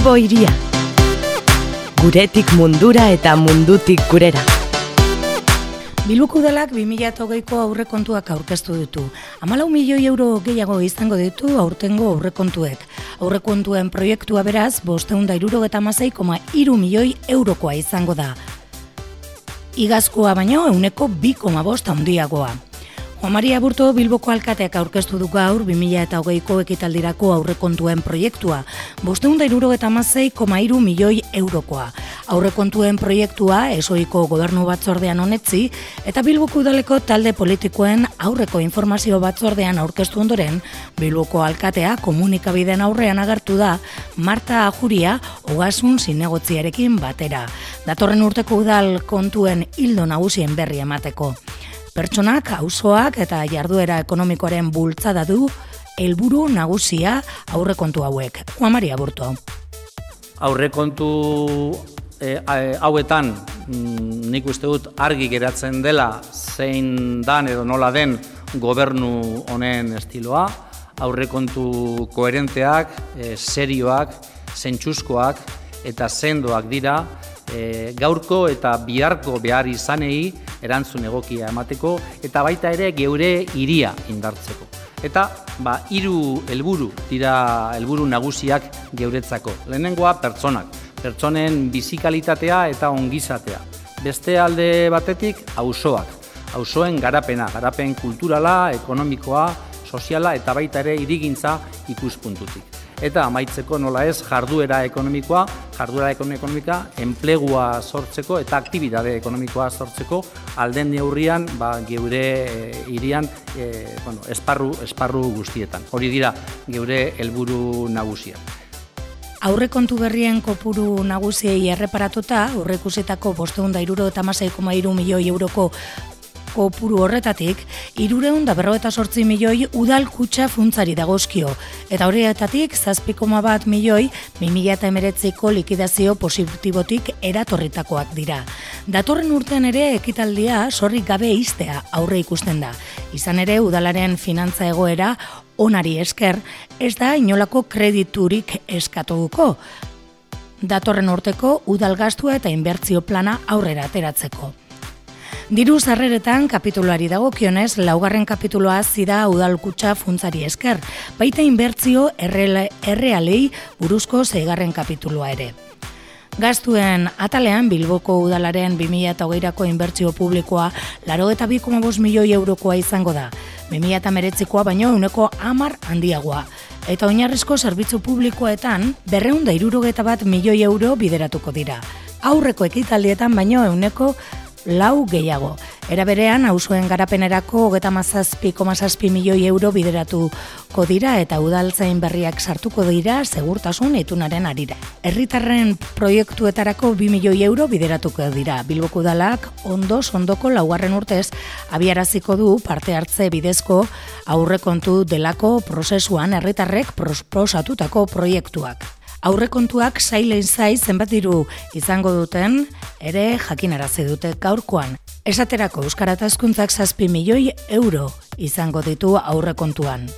Bilbo iria. Guretik mundura eta mundutik gurera. Bilboko udalak 2008ko aurrekontuak aurkeztu ditu. Amalau milioi euro gehiago izango ditu aurtengo aurrekontuek. Aurrekontuen proiektua beraz, bosteun da iruro iru milioi eurokoa izango da. Igazkoa baino, euneko 2,5 handiagoa. Juan Maria Burto Bilboko alkateak aurkeztu du gaur 2008ko ekitaldirako aurrekontuen proiektua, iruro eta mazei komairu milioi eurokoa. Aurrekontuen proiektua esoiko gobernu batzordean honetzi eta Bilboko udaleko talde politikoen aurreko informazio batzordean aurkeztu ondoren, Bilboko alkatea komunikabideen aurrean agertu da Marta Ajuria ogasun zinegotziarekin batera. Datorren urteko udal kontuen hildo nagusien berri emateko. Pertsonak, auzoak eta jarduera ekonomikoaren bultzada du helburu nagusia aurrekontu hauek. Juan Maria Burto. Aurrekontu e, hauetan mm, nik uste dut argi geratzen dela zein dan edo nola den gobernu honen estiloa, aurrekontu koherenteak, e, serioak, zentsuskoak eta sendoak dira, e, gaurko eta biharko behar izanei erantzun egokia emateko eta baita ere geure iria indartzeko. Eta ba, hiru helburu dira helburu nagusiak geuretzako. Lehenengoa pertsonak, pertsonen bizikalitatea eta ongizatea. Beste alde batetik auzoak, auzoen garapena, garapen kulturala, ekonomikoa, soziala eta baita ere irigintza ikuspuntutik eta amaitzeko nola ez jarduera ekonomikoa, jarduera ekonomikoa enplegua sortzeko eta aktibitate ekonomikoa sortzeko alden neurrian ba, geure e, irian e, bueno, esparru, esparru guztietan. Hori dira geure helburu nagusia. Aurrekontu berrien kopuru nagusiei erreparatuta, aurrekusetako bosteunda iruro eta milioi euroko kopuru horretatik, irureun da berro eta sortzi milioi udal kutsa funtzari dagozkio, eta horretatik zazpikoma bat milioi 2000 eta emeretziko likidazio positibotik eratorritakoak dira. Datorren urtean ere ekitaldia sorrik gabe iztea aurre ikusten da. Izan ere udalaren finantza egoera onari esker, ez da inolako krediturik eskatuko. Datorren urteko udalgastua eta inbertzio plana aurrera ateratzeko. Diru zarreretan kapituluari dagokionez, laugarren kapituloa zida udalkutsa funtzari esker, baita inbertzio errealei buruzko zeigarren kapituloa ere. Gaztuen atalean Bilboko udalaren 2008ko inbertzio publikoa laro eta 2,5 milioi eurokoa izango da. 2008koa baino uneko amar handiagoa. Eta oinarrizko zerbitzu publikoetan berreunda irurogeta bat milioi euro bideratuko dira. Aurreko ekitaldietan baino euneko lau gehiago. Era berean, hausuen garapenerako hogeta mazazpi komazazpi milioi euro bideratuko dira eta udaltzain berriak sartuko dira segurtasun itunaren arira. Herritarren proiektuetarako bi milioi euro bideratuko dira. Bilboko udalak ondo ondoko laugarren urtez abiaraziko du parte hartze bidezko aurrekontu delako prozesuan herritarrek prosatutako proiektuak aurrekontuak sailen zai zenbat diru izango duten ere jakinarazi dute gaurkoan. Esaterako Euskara Hezkuntzak 7 milioi euro izango ditu aurrekontuan.